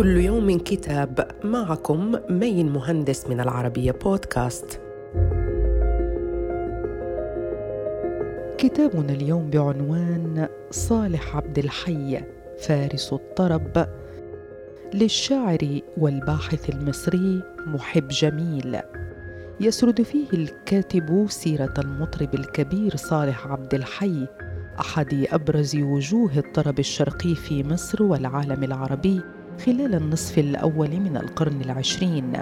كل يوم كتاب معكم مين مهندس من العربية بودكاست. كتابنا اليوم بعنوان صالح عبد الحي فارس الطرب. للشاعر والباحث المصري محب جميل. يسرد فيه الكاتب سيرة المطرب الكبير صالح عبد الحي أحد أبرز وجوه الطرب الشرقي في مصر والعالم العربي. خلال النصف الأول من القرن العشرين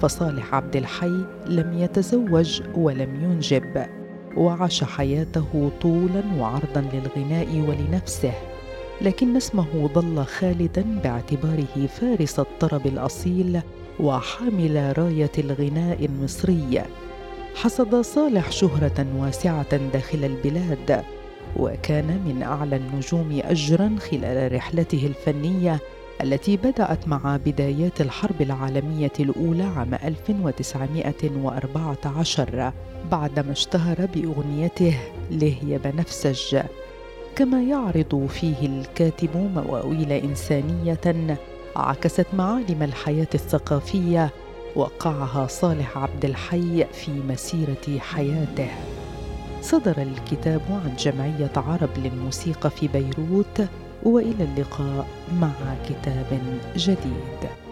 فصالح عبد الحي لم يتزوج ولم ينجب وعاش حياته طولا وعرضا للغناء ولنفسه لكن اسمه ظل خالدا باعتباره فارس الطرب الأصيل وحامل راية الغناء المصري. حصد صالح شهرة واسعة داخل البلاد وكان من أعلى النجوم اجرا خلال رحلته الفنية التي بدأت مع بدايات الحرب العالمية الأولى عام 1914 بعدما اشتهر بأغنيته ليه يا بنفسج. كما يعرض فيه الكاتب مواويل إنسانية عكست معالم الحياة الثقافية وقعها صالح عبد الحي في مسيرة حياته. صدر الكتاب عن جمعية عرب للموسيقى في بيروت وإلى اللقاء مع كتاب جديد.